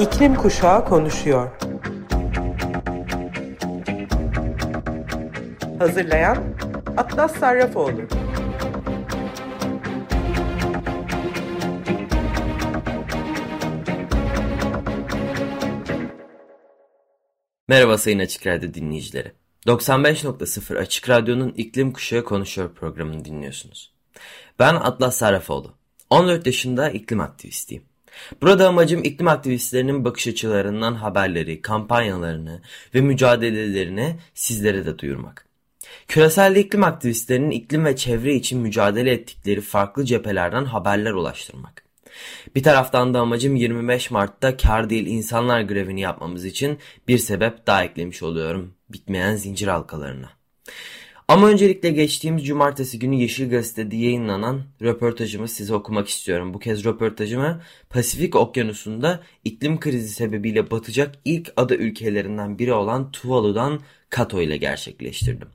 İklim Kuşağı konuşuyor. Hazırlayan Atlas Sarrafoğlu. Merhaba Sayın Açık Radyo dinleyicileri. 95.0 Açık Radyo'nun İklim Kuşağı Konuşuyor programını dinliyorsunuz. Ben Atlas Sarrafoğlu. 14 yaşında iklim aktivistiyim. Burada amacım iklim aktivistlerinin bakış açılarından haberleri, kampanyalarını ve mücadelelerini sizlere de duyurmak. Küresel iklim aktivistlerinin iklim ve çevre için mücadele ettikleri farklı cephelerden haberler ulaştırmak. Bir taraftan da amacım 25 Mart'ta kar değil insanlar grevini yapmamız için bir sebep daha eklemiş oluyorum bitmeyen zincir halkalarına. Ama öncelikle geçtiğimiz cumartesi günü Yeşil Gazete'de yayınlanan röportajımı size okumak istiyorum. Bu kez röportajımı Pasifik Okyanusu'nda iklim krizi sebebiyle batacak ilk ada ülkelerinden biri olan Tuvalu'dan Kato ile gerçekleştirdim.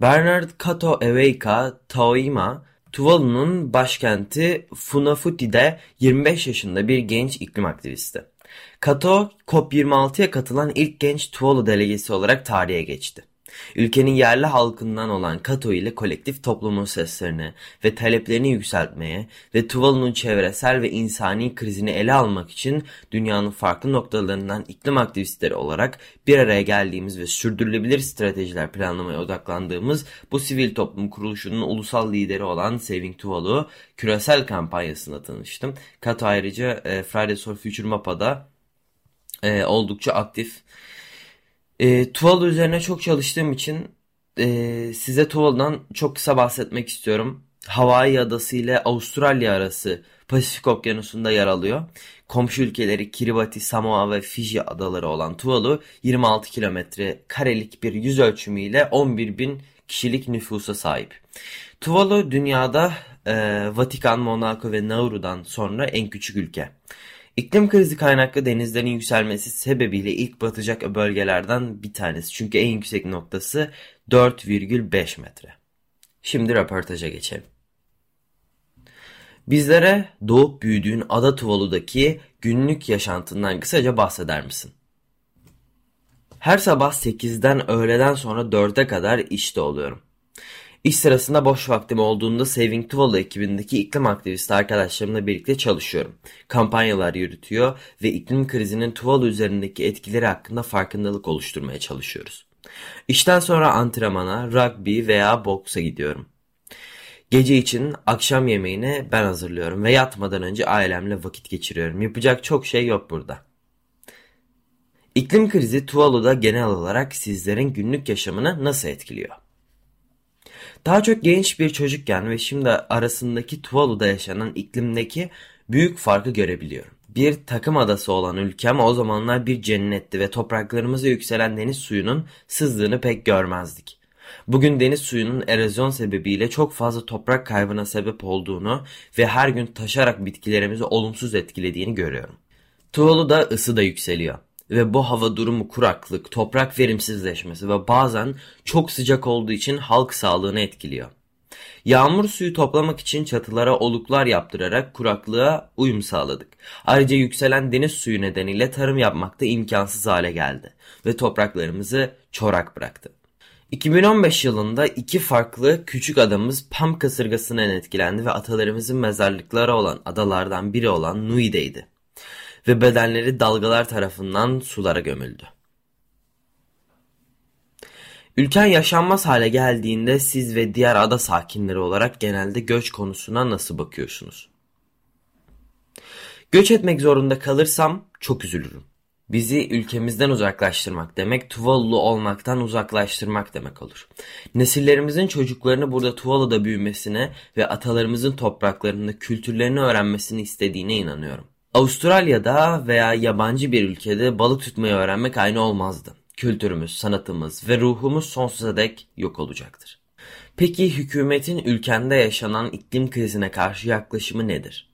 Bernard Kato Eweika Taoima, Tuvalu'nun başkenti Funafuti'de 25 yaşında bir genç iklim aktivisti. Kato, COP26'ya katılan ilk genç Tuvalu delegesi olarak tarihe geçti. Ülkenin yerli halkından olan Kato ile kolektif toplumun seslerini ve taleplerini yükseltmeye ve Tuvalu'nun çevresel ve insani krizini ele almak için dünyanın farklı noktalarından iklim aktivistleri olarak bir araya geldiğimiz ve sürdürülebilir stratejiler planlamaya odaklandığımız bu sivil toplum kuruluşunun ulusal lideri olan Saving Tuvalu küresel kampanyasında tanıştım. Kato ayrıca e, Fridays for Future Mapa'da e, oldukça aktif. E, Tuvalu üzerine çok çalıştığım için e, size Tuvalu'dan çok kısa bahsetmek istiyorum. Hawaii adası ile Avustralya arası Pasifik Okyanusu'nda yer alıyor. Komşu ülkeleri Kiribati, Samoa ve Fiji adaları olan Tuvalu 26 kilometre karelik bir yüz ölçümüyle 11 bin kişilik nüfusa sahip. Tuvalu dünyada e, Vatikan, Monaco ve Nauru'dan sonra en küçük ülke. İklim krizi kaynaklı denizlerin yükselmesi sebebiyle ilk batacak bölgelerden bir tanesi. Çünkü en yüksek noktası 4,5 metre. Şimdi röportaja geçelim. Bizlere doğup büyüdüğün Ada Tuvalu'daki günlük yaşantından kısaca bahseder misin? Her sabah 8'den öğleden sonra 4'e kadar işte oluyorum. İş sırasında boş vaktim olduğunda Saving Tuvalu ekibindeki iklim aktivisti arkadaşlarımla birlikte çalışıyorum. Kampanyalar yürütüyor ve iklim krizinin Tuvalu üzerindeki etkileri hakkında farkındalık oluşturmaya çalışıyoruz. İşten sonra antrenmana, rugby veya boksa gidiyorum. Gece için akşam yemeğini ben hazırlıyorum ve yatmadan önce ailemle vakit geçiriyorum. Yapacak çok şey yok burada. İklim krizi Tuvalu'da genel olarak sizlerin günlük yaşamını nasıl etkiliyor? Daha çok genç bir çocukken ve şimdi arasındaki Tuvalu'da yaşanan iklimdeki büyük farkı görebiliyorum. Bir takım adası olan ülkem o zamanlar bir cennetti ve topraklarımıza yükselen deniz suyunun sızdığını pek görmezdik. Bugün deniz suyunun erozyon sebebiyle çok fazla toprak kaybına sebep olduğunu ve her gün taşarak bitkilerimizi olumsuz etkilediğini görüyorum. Tuvalu'da ısı da yükseliyor ve bu hava durumu kuraklık, toprak verimsizleşmesi ve bazen çok sıcak olduğu için halk sağlığını etkiliyor. Yağmur suyu toplamak için çatılara oluklar yaptırarak kuraklığa uyum sağladık. Ayrıca yükselen deniz suyu nedeniyle tarım yapmak da imkansız hale geldi ve topraklarımızı çorak bıraktı. 2015 yılında iki farklı küçük adamız Pam kasırgasından etkilendi ve atalarımızın mezarlıkları olan adalardan biri olan Nui'deydi ve bedenleri dalgalar tarafından sulara gömüldü. Ülken yaşanmaz hale geldiğinde siz ve diğer ada sakinleri olarak genelde göç konusuna nasıl bakıyorsunuz? Göç etmek zorunda kalırsam çok üzülürüm. Bizi ülkemizden uzaklaştırmak demek Tuvalu'lu olmaktan uzaklaştırmak demek olur. Nesillerimizin çocuklarını burada Tuvalu'da büyümesine ve atalarımızın topraklarında kültürlerini öğrenmesini istediğine inanıyorum. Avustralya'da veya yabancı bir ülkede balık tutmayı öğrenmek aynı olmazdı. Kültürümüz, sanatımız ve ruhumuz sonsuza dek yok olacaktır. Peki hükümetin ülkende yaşanan iklim krizine karşı yaklaşımı nedir?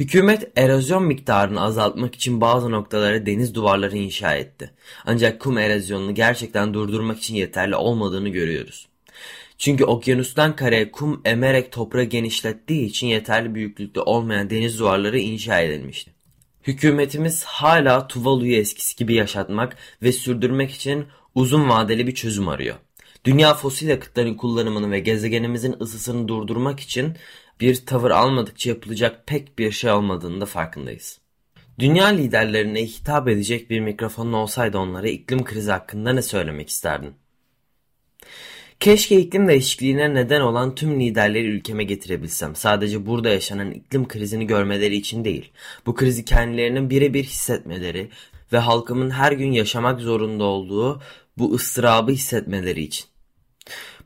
Hükümet erozyon miktarını azaltmak için bazı noktalara deniz duvarları inşa etti. Ancak kum erozyonunu gerçekten durdurmak için yeterli olmadığını görüyoruz. Çünkü okyanustan karaya kum emerek toprağı genişlettiği için yeterli büyüklükte olmayan deniz duvarları inşa edilmişti. Hükümetimiz hala Tuvalu'yu eskisi gibi yaşatmak ve sürdürmek için uzun vadeli bir çözüm arıyor. Dünya fosil yakıtların kullanımını ve gezegenimizin ısısını durdurmak için bir tavır almadıkça yapılacak pek bir şey olmadığını da farkındayız. Dünya liderlerine hitap edecek bir mikrofonun olsaydı onlara iklim krizi hakkında ne söylemek isterdin? Keşke iklim değişikliğine neden olan tüm liderleri ülkeme getirebilsem. Sadece burada yaşanan iklim krizini görmeleri için değil. Bu krizi kendilerinin birebir hissetmeleri ve halkımın her gün yaşamak zorunda olduğu bu ıstırabı hissetmeleri için.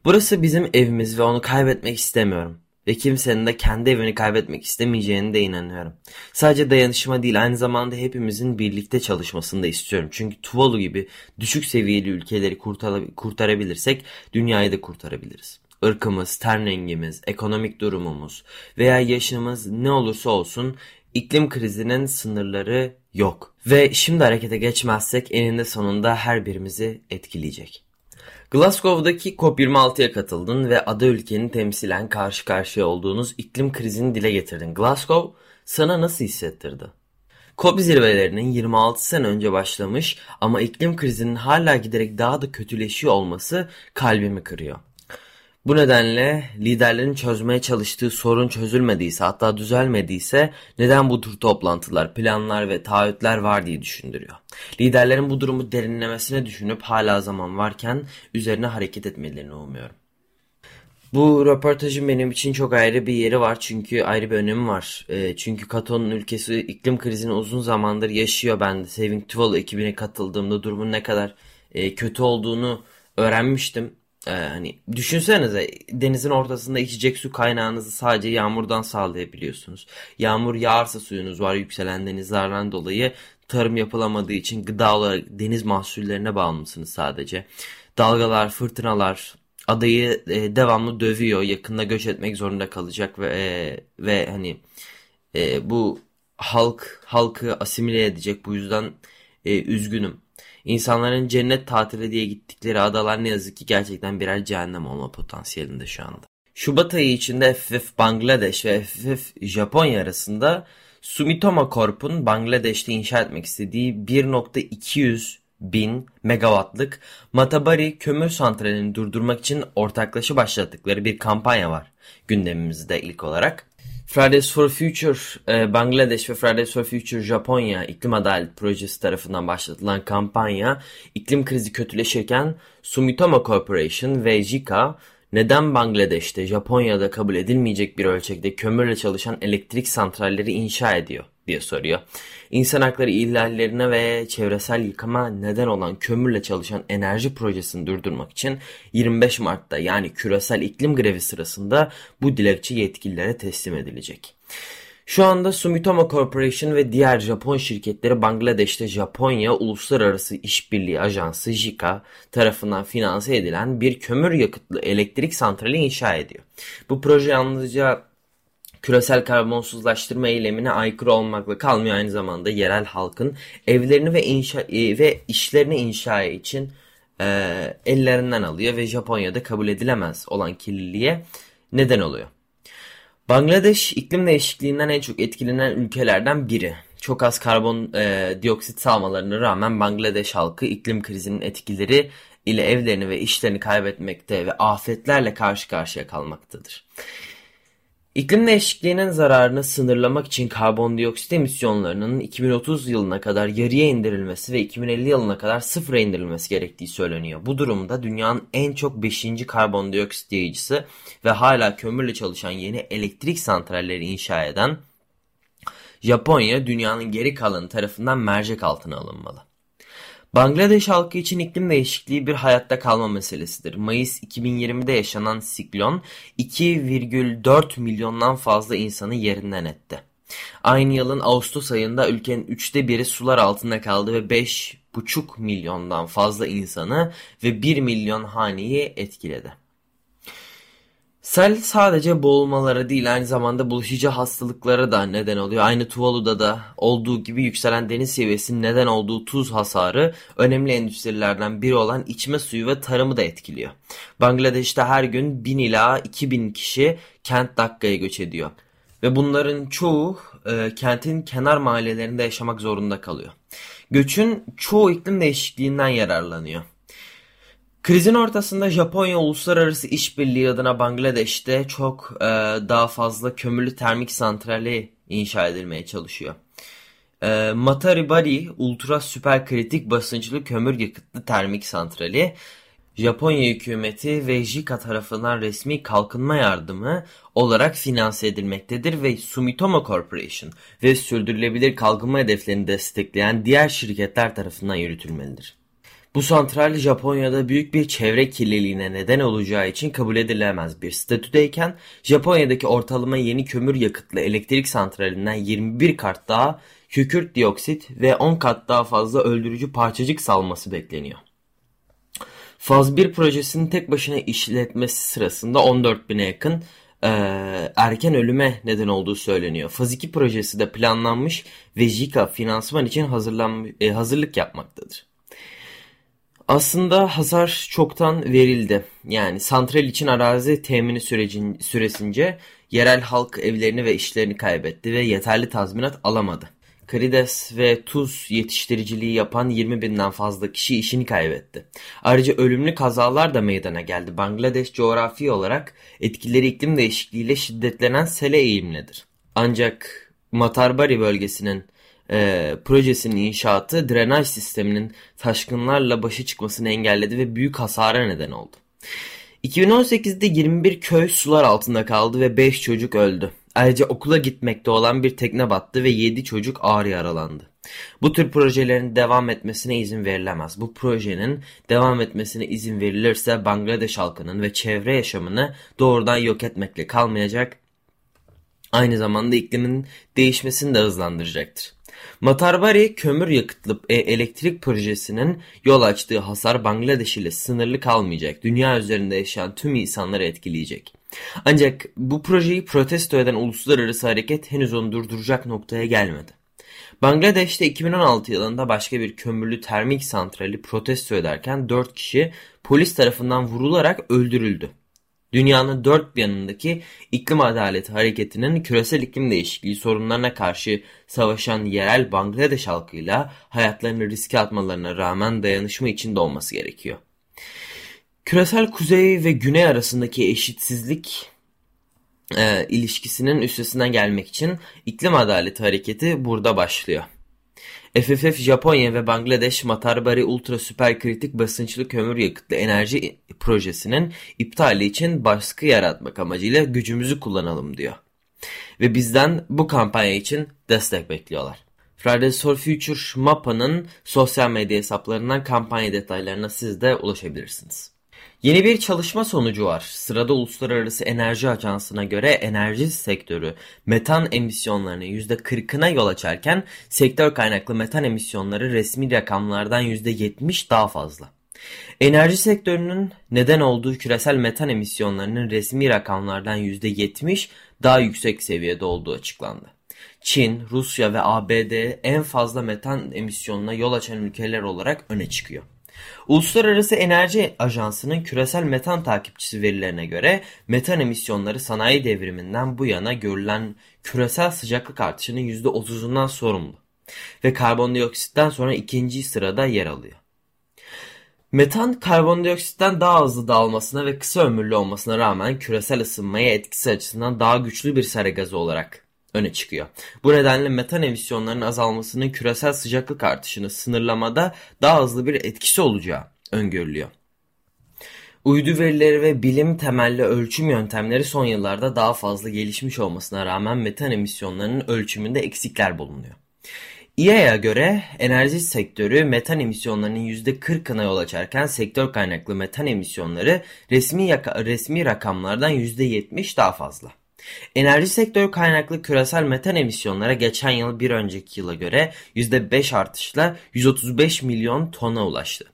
Burası bizim evimiz ve onu kaybetmek istemiyorum. Ve kimsenin de kendi evini kaybetmek istemeyeceğine de inanıyorum. Sadece dayanışma değil aynı zamanda hepimizin birlikte çalışmasını da istiyorum. Çünkü Tuvalu gibi düşük seviyeli ülkeleri kurtarabilirsek dünyayı da kurtarabiliriz. Irkımız, ten rengimiz, ekonomik durumumuz veya yaşımız ne olursa olsun iklim krizinin sınırları yok. Ve şimdi harekete geçmezsek eninde sonunda her birimizi etkileyecek. Glasgow'daki COP26'ya katıldın ve ada ülkenin temsilen karşı karşıya olduğunuz iklim krizini dile getirdin. Glasgow sana nasıl hissettirdi? COP zirvelerinin 26 sene önce başlamış ama iklim krizinin hala giderek daha da kötüleşiyor olması kalbimi kırıyor. Bu nedenle liderlerin çözmeye çalıştığı sorun çözülmediyse hatta düzelmediyse neden bu tür toplantılar, planlar ve taahhütler var diye düşündürüyor. Liderlerin bu durumu derinlemesine düşünüp hala zaman varken üzerine hareket etmelerini umuyorum. Bu röportajın benim için çok ayrı bir yeri var çünkü ayrı bir önemi var. E, çünkü Kato'nun ülkesi iklim krizini uzun zamandır yaşıyor. Ben Saving Tuvalu ekibine katıldığımda durumun ne kadar e, kötü olduğunu öğrenmiştim. Ee, hani düşünsenize denizin ortasında içecek su kaynağınızı sadece yağmurdan sağlayabiliyorsunuz. Yağmur yağarsa suyunuz var yükselen denizlerden dolayı tarım yapılamadığı için gıda olarak deniz mahsullerine bağımlısınız sadece. Dalgalar, fırtınalar adayı e, devamlı dövüyor. Yakında göç etmek zorunda kalacak ve e, ve hani e, bu halk halkı asimile edecek. Bu yüzden e, üzgünüm. İnsanların cennet tatili diye gittikleri adalar ne yazık ki gerçekten birer cehennem olma potansiyelinde şu anda. Şubat ayı içinde FFF Bangladeş ve FFF Japonya arasında Sumitomo Corp'un Bangladeş'te inşa etmek istediği 1.200 bin megawattlık Matabari kömür santralini durdurmak için ortaklaşa başlattıkları bir kampanya var gündemimizde ilk olarak. Fridays for Future e, Bangladeş ve Fridays for Future Japonya iklim adalet projesi tarafından başlatılan kampanya iklim krizi kötüleşirken Sumitomo Corporation ve JICA neden Bangladeş'te Japonya'da kabul edilmeyecek bir ölçekte kömürle çalışan elektrik santralleri inşa ediyor diye soruyor. İnsan hakları ihlallerine ve çevresel yıkama neden olan kömürle çalışan enerji projesini durdurmak için 25 Mart'ta yani küresel iklim grevi sırasında bu dilekçe yetkililere teslim edilecek. Şu anda Sumitomo Corporation ve diğer Japon şirketleri Bangladeş'te Japonya Uluslararası İşbirliği Ajansı JICA tarafından finanse edilen bir kömür yakıtlı elektrik santrali inşa ediyor. Bu proje yalnızca küresel karbonsuzlaştırma eylemine aykırı olmakla kalmıyor aynı zamanda yerel halkın evlerini ve inşa e, ve işlerini inşa için e, ellerinden alıyor ve Japonya'da kabul edilemez olan kirliliğe neden oluyor. Bangladeş iklim değişikliğinden en çok etkilenen ülkelerden biri. Çok az karbon e, dioksit salmalarına rağmen Bangladeş halkı iklim krizinin etkileri ile evlerini ve işlerini kaybetmekte ve afetlerle karşı karşıya kalmaktadır. İklim değişikliğinin zararını sınırlamak için karbondioksit emisyonlarının 2030 yılına kadar yarıya indirilmesi ve 2050 yılına kadar sıfıra indirilmesi gerektiği söyleniyor. Bu durumda dünyanın en çok 5. karbondioksit yayıcısı ve hala kömürle çalışan yeni elektrik santralleri inşa eden Japonya dünyanın geri kalanı tarafından mercek altına alınmalı. Bangladeş halkı için iklim değişikliği bir hayatta kalma meselesidir. Mayıs 2020'de yaşanan siklon 2,4 milyondan fazla insanı yerinden etti. Aynı yılın Ağustos ayında ülkenin üçte biri sular altında kaldı ve 5,5 milyondan fazla insanı ve 1 milyon haneyi etkiledi. Sel sadece boğulmalara değil aynı zamanda bulaşıcı hastalıklara da neden oluyor. Aynı Tuvalu'da da olduğu gibi yükselen deniz seviyesinin neden olduğu tuz hasarı önemli endüstrilerden biri olan içme suyu ve tarımı da etkiliyor. Bangladeş'te her gün 1000 ila 2000 kişi kent Dakka'ya göç ediyor. ve bunların çoğu e, kentin kenar mahallelerinde yaşamak zorunda kalıyor. Göçün çoğu iklim değişikliğinden yararlanıyor. Krizin ortasında Japonya uluslararası işbirliği adına Bangladeş'te çok e, daha fazla kömürlü termik santrali inşa edilmeye çalışıyor. E, Mataribari ultra süper kritik basınçlı kömür yakıtlı termik santrali Japonya hükümeti ve JICA tarafından resmi kalkınma yardımı olarak finanse edilmektedir ve Sumitomo Corporation ve sürdürülebilir kalkınma hedeflerini destekleyen diğer şirketler tarafından yürütülmelidir. Bu santral Japonya'da büyük bir çevre kirliliğine neden olacağı için kabul edilemez bir statüdeyken Japonya'daki ortalama yeni kömür yakıtlı elektrik santralinden 21 kat daha kükürt dioksit ve 10 kat daha fazla öldürücü parçacık salması bekleniyor. Faz 1 projesinin tek başına işletmesi sırasında 14 bine yakın e, erken ölüme neden olduğu söyleniyor. Faz 2 projesi de planlanmış ve JICA finansman için hazırlan, e, hazırlık yapmaktadır. Aslında hasar çoktan verildi. Yani santral için arazi temini sürecin, süresince yerel halk evlerini ve işlerini kaybetti ve yeterli tazminat alamadı. Karides ve tuz yetiştiriciliği yapan 20 binden fazla kişi işini kaybetti. Ayrıca ölümlü kazalar da meydana geldi. Bangladeş coğrafi olarak etkileri iklim değişikliğiyle şiddetlenen sele eğimlidir. Ancak Matarbari bölgesinin e, projesinin inşaatı drenaj sisteminin taşkınlarla başa çıkmasını engelledi ve büyük hasara neden oldu. 2018'de 21 köy sular altında kaldı ve 5 çocuk öldü. Ayrıca okula gitmekte olan bir tekne battı ve 7 çocuk ağır yaralandı. Bu tür projelerin devam etmesine izin verilemez. Bu projenin devam etmesine izin verilirse Bangladeş halkının ve çevre yaşamını doğrudan yok etmekle kalmayacak, aynı zamanda iklimin değişmesini de hızlandıracaktır. Matarbari kömür yakıtlı e, elektrik projesinin yol açtığı hasar Bangladeş ile sınırlı kalmayacak. Dünya üzerinde yaşayan tüm insanları etkileyecek. Ancak bu projeyi protesto eden uluslararası hareket henüz onu durduracak noktaya gelmedi. Bangladeş'te 2016 yılında başka bir kömürlü termik santrali protesto ederken 4 kişi polis tarafından vurularak öldürüldü. Dünyanın dört bir yanındaki iklim adaleti hareketinin küresel iklim değişikliği sorunlarına karşı savaşan yerel Bangladeş halkıyla hayatlarını riske atmalarına rağmen dayanışma içinde olması gerekiyor. Küresel kuzey ve güney arasındaki eşitsizlik e, ilişkisinin üstesinden gelmek için iklim adaleti hareketi burada başlıyor. FFF Japonya ve Bangladeş Matarbari Ultra Süper Kritik Basınçlı Kömür Yakıtlı Enerji Projesi'nin iptali için baskı yaratmak amacıyla gücümüzü kullanalım diyor. Ve bizden bu kampanya için destek bekliyorlar. Fridays for Future MAPA'nın sosyal medya hesaplarından kampanya detaylarına siz de ulaşabilirsiniz. Yeni bir çalışma sonucu var. Sırada Uluslararası Enerji Ajansı'na göre enerji sektörü metan emisyonlarının %40'ına yol açarken sektör kaynaklı metan emisyonları resmi rakamlardan %70 daha fazla. Enerji sektörünün neden olduğu küresel metan emisyonlarının resmi rakamlardan %70 daha yüksek seviyede olduğu açıklandı. Çin, Rusya ve ABD en fazla metan emisyonuna yol açan ülkeler olarak öne çıkıyor. Uluslararası Enerji Ajansı'nın küresel metan takipçisi verilerine göre metan emisyonları sanayi devriminden bu yana görülen küresel sıcaklık artışının %30'undan sorumlu ve karbondioksitten sonra ikinci sırada yer alıyor. Metan karbondioksitten daha hızlı dağılmasına ve kısa ömürlü olmasına rağmen küresel ısınmaya etkisi açısından daha güçlü bir sera gazı olarak öne çıkıyor. Bu nedenle metan emisyonlarının azalmasının küresel sıcaklık artışını sınırlamada daha hızlı bir etkisi olacağı öngörülüyor. Uydu verileri ve bilim temelli ölçüm yöntemleri son yıllarda daha fazla gelişmiş olmasına rağmen metan emisyonlarının ölçümünde eksikler bulunuyor. İAEA göre enerji sektörü metan emisyonlarının %40'ına yol açarken sektör kaynaklı metan emisyonları resmi, resmi rakamlardan %70 daha fazla. Enerji sektörü kaynaklı küresel metan emisyonlara geçen yıl bir önceki yıla göre %5 artışla 135 milyon tona ulaştı.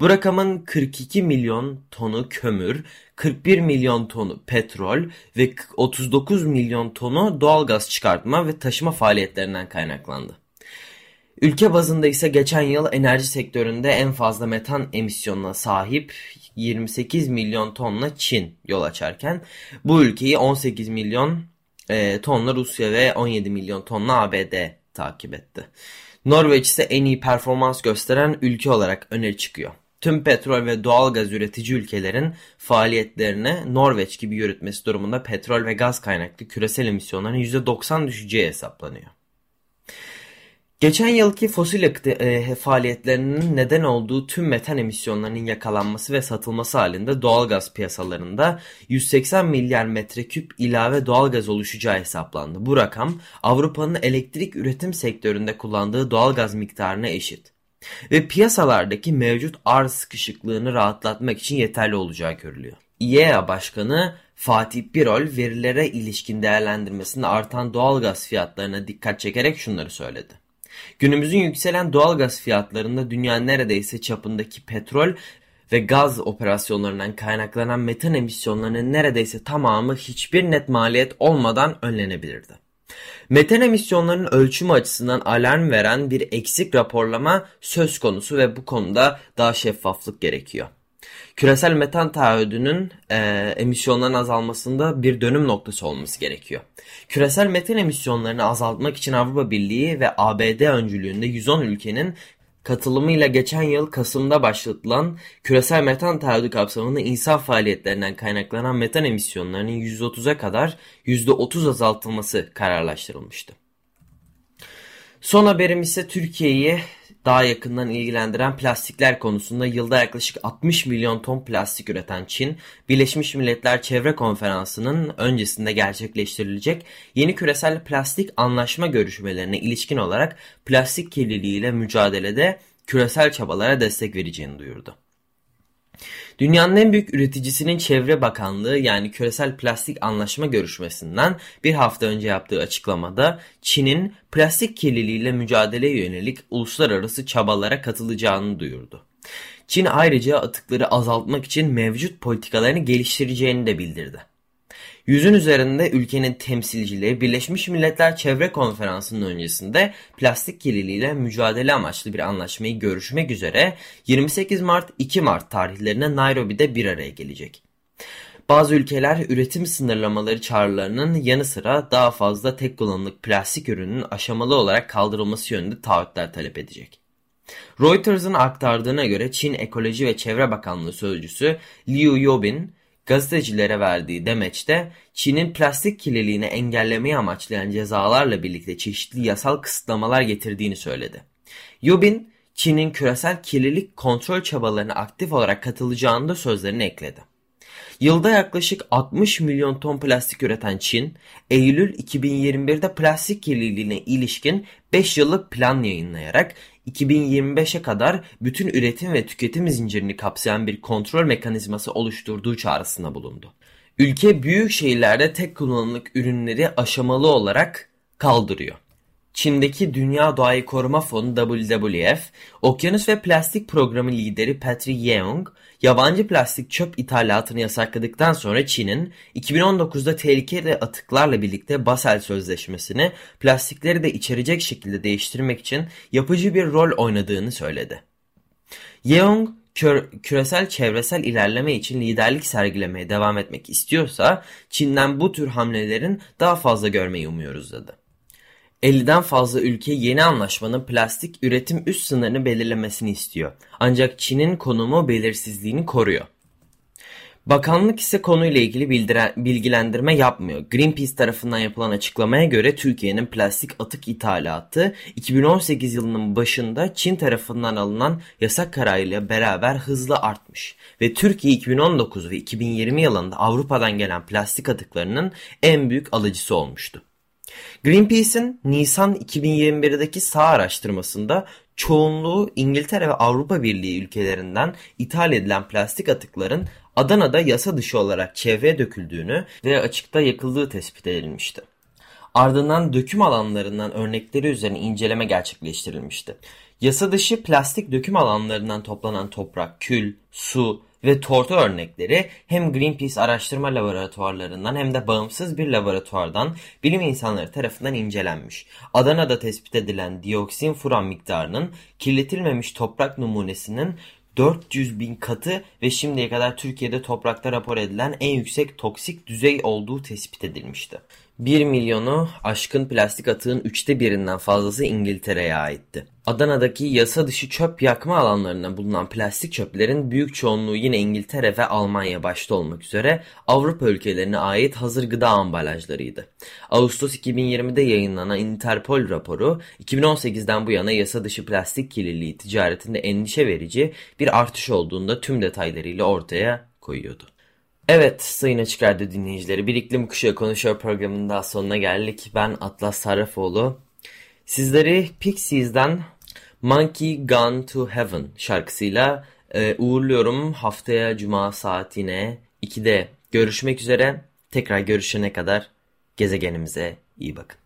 Bu rakamın 42 milyon tonu kömür, 41 milyon tonu petrol ve 39 milyon tonu doğalgaz çıkartma ve taşıma faaliyetlerinden kaynaklandı. Ülke bazında ise geçen yıl enerji sektöründe en fazla metan emisyonuna sahip 28 milyon tonla Çin yol açarken bu ülkeyi 18 milyon e, tonla Rusya ve 17 milyon tonla ABD takip etti. Norveç ise en iyi performans gösteren ülke olarak öne çıkıyor. Tüm petrol ve doğal gaz üretici ülkelerin faaliyetlerini Norveç gibi yürütmesi durumunda petrol ve gaz kaynaklı küresel emisyonların %90 düşeceği hesaplanıyor. Geçen yılki fosil yakıt e, faaliyetlerinin neden olduğu tüm metan emisyonlarının yakalanması ve satılması halinde doğalgaz piyasalarında 180 milyar metreküp ilave doğalgaz oluşacağı hesaplandı. Bu rakam Avrupa'nın elektrik üretim sektöründe kullandığı doğalgaz miktarına eşit ve piyasalardaki mevcut arz sıkışıklığını rahatlatmak için yeterli olacağı görülüyor. IEA Başkanı Fatih Birol verilere ilişkin değerlendirmesinde artan doğalgaz fiyatlarına dikkat çekerek şunları söyledi. Günümüzün yükselen doğalgaz fiyatlarında dünyanın neredeyse çapındaki petrol ve gaz operasyonlarından kaynaklanan metan emisyonlarının neredeyse tamamı hiçbir net maliyet olmadan önlenebilirdi. Metan emisyonlarının ölçümü açısından alarm veren bir eksik raporlama söz konusu ve bu konuda daha şeffaflık gerekiyor. Küresel metan taahhüdünün e, emisyonların azalmasında bir dönüm noktası olması gerekiyor. Küresel metan emisyonlarını azaltmak için Avrupa Birliği ve ABD öncülüğünde 110 ülkenin katılımıyla geçen yıl Kasım'da başlatılan küresel metan taahhüdü kapsamında insan faaliyetlerinden kaynaklanan metan emisyonlarının %30'a kadar %30 azaltılması kararlaştırılmıştı. Son haberim ise Türkiye'yi daha yakından ilgilendiren plastikler konusunda yılda yaklaşık 60 milyon ton plastik üreten Çin, Birleşmiş Milletler Çevre Konferansı'nın öncesinde gerçekleştirilecek yeni küresel plastik anlaşma görüşmelerine ilişkin olarak plastik kirliliğiyle mücadelede küresel çabalara destek vereceğini duyurdu. Dünyanın en büyük üreticisinin Çevre Bakanlığı yani Küresel Plastik Anlaşma görüşmesinden bir hafta önce yaptığı açıklamada Çin'in plastik kirliliğiyle mücadeleye yönelik uluslararası çabalara katılacağını duyurdu. Çin ayrıca atıkları azaltmak için mevcut politikalarını geliştireceğini de bildirdi. Yüzün üzerinde ülkenin temsilcileri Birleşmiş Milletler Çevre Konferansı'nın öncesinde plastik kirliliğiyle mücadele amaçlı bir anlaşmayı görüşmek üzere 28 Mart 2 Mart tarihlerine Nairobi'de bir araya gelecek. Bazı ülkeler üretim sınırlamaları çağrılarının yanı sıra daha fazla tek kullanımlık plastik ürünün aşamalı olarak kaldırılması yönünde taahhütler talep edecek. Reuters'ın aktardığına göre Çin Ekoloji ve Çevre Bakanlığı Sözcüsü Liu Yobin, gazetecilere verdiği demeçte Çin'in plastik kirliliğini engellemeyi amaçlayan cezalarla birlikte çeşitli yasal kısıtlamalar getirdiğini söyledi. Yubin, Çin'in küresel kirlilik kontrol çabalarına aktif olarak katılacağını da sözlerine ekledi. Yılda yaklaşık 60 milyon ton plastik üreten Çin, Eylül 2021'de plastik kirliliğine ilişkin 5 yıllık plan yayınlayarak 2025'e kadar bütün üretim ve tüketim zincirini kapsayan bir kontrol mekanizması oluşturduğu çağrısında bulundu. Ülke büyük şehirlerde tek kullanımlık ürünleri aşamalı olarak kaldırıyor. Çin'deki Dünya Doğayı Koruma Fonu WWF, Okyanus ve Plastik Programı lideri Patrick Yeung, yabancı plastik çöp ithalatını yasakladıktan sonra Çin'in 2019'da tehlikeli atıklarla birlikte Basel Sözleşmesi'ni plastikleri de içerecek şekilde değiştirmek için yapıcı bir rol oynadığını söyledi. Yeung, küresel çevresel ilerleme için liderlik sergilemeye devam etmek istiyorsa Çin'den bu tür hamlelerin daha fazla görmeyi umuyoruz dedi. 50'den fazla ülke yeni anlaşmanın plastik üretim üst sınırını belirlemesini istiyor. Ancak Çin'in konumu belirsizliğini koruyor. Bakanlık ise konuyla ilgili bilgilendirme yapmıyor. Greenpeace tarafından yapılan açıklamaya göre Türkiye'nin plastik atık ithalatı 2018 yılının başında Çin tarafından alınan yasak kararıyla beraber hızla artmış ve Türkiye 2019 ve 2020 yılında Avrupa'dan gelen plastik atıklarının en büyük alıcısı olmuştu. Greenpeace'in Nisan 2021'deki sağ araştırmasında çoğunluğu İngiltere ve Avrupa Birliği ülkelerinden ithal edilen plastik atıkların Adana'da yasa dışı olarak çevreye döküldüğünü ve açıkta yakıldığı tespit edilmişti. Ardından döküm alanlarından örnekleri üzerine inceleme gerçekleştirilmişti. Yasa dışı plastik döküm alanlarından toplanan toprak, kül, su, ve tortu örnekleri hem Greenpeace araştırma laboratuvarlarından hem de bağımsız bir laboratuvardan bilim insanları tarafından incelenmiş. Adana'da tespit edilen dioksin furan miktarının kirletilmemiş toprak numunesinin 400 bin katı ve şimdiye kadar Türkiye'de toprakta rapor edilen en yüksek toksik düzey olduğu tespit edilmişti. 1 milyonu aşkın plastik atığın üçte birinden fazlası İngiltere'ye aitti. Adana'daki yasa dışı çöp yakma alanlarında bulunan plastik çöplerin büyük çoğunluğu yine İngiltere ve Almanya başta olmak üzere Avrupa ülkelerine ait hazır gıda ambalajlarıydı. Ağustos 2020'de yayınlanan Interpol raporu 2018'den bu yana yasa dışı plastik kirliliği ticaretinde endişe verici bir artış olduğunda tüm detaylarıyla ortaya koyuyordu. Evet Sayın Açık Radyo dinleyicileri bir iklim kuşağı konuşuyor programının daha sonuna geldik. Ben Atlas Sarrafoğlu. Sizleri Pixies'den Monkey Gone to Heaven şarkısıyla e, uğurluyorum. Haftaya Cuma saatine 2'de görüşmek üzere. Tekrar görüşene kadar gezegenimize iyi bakın.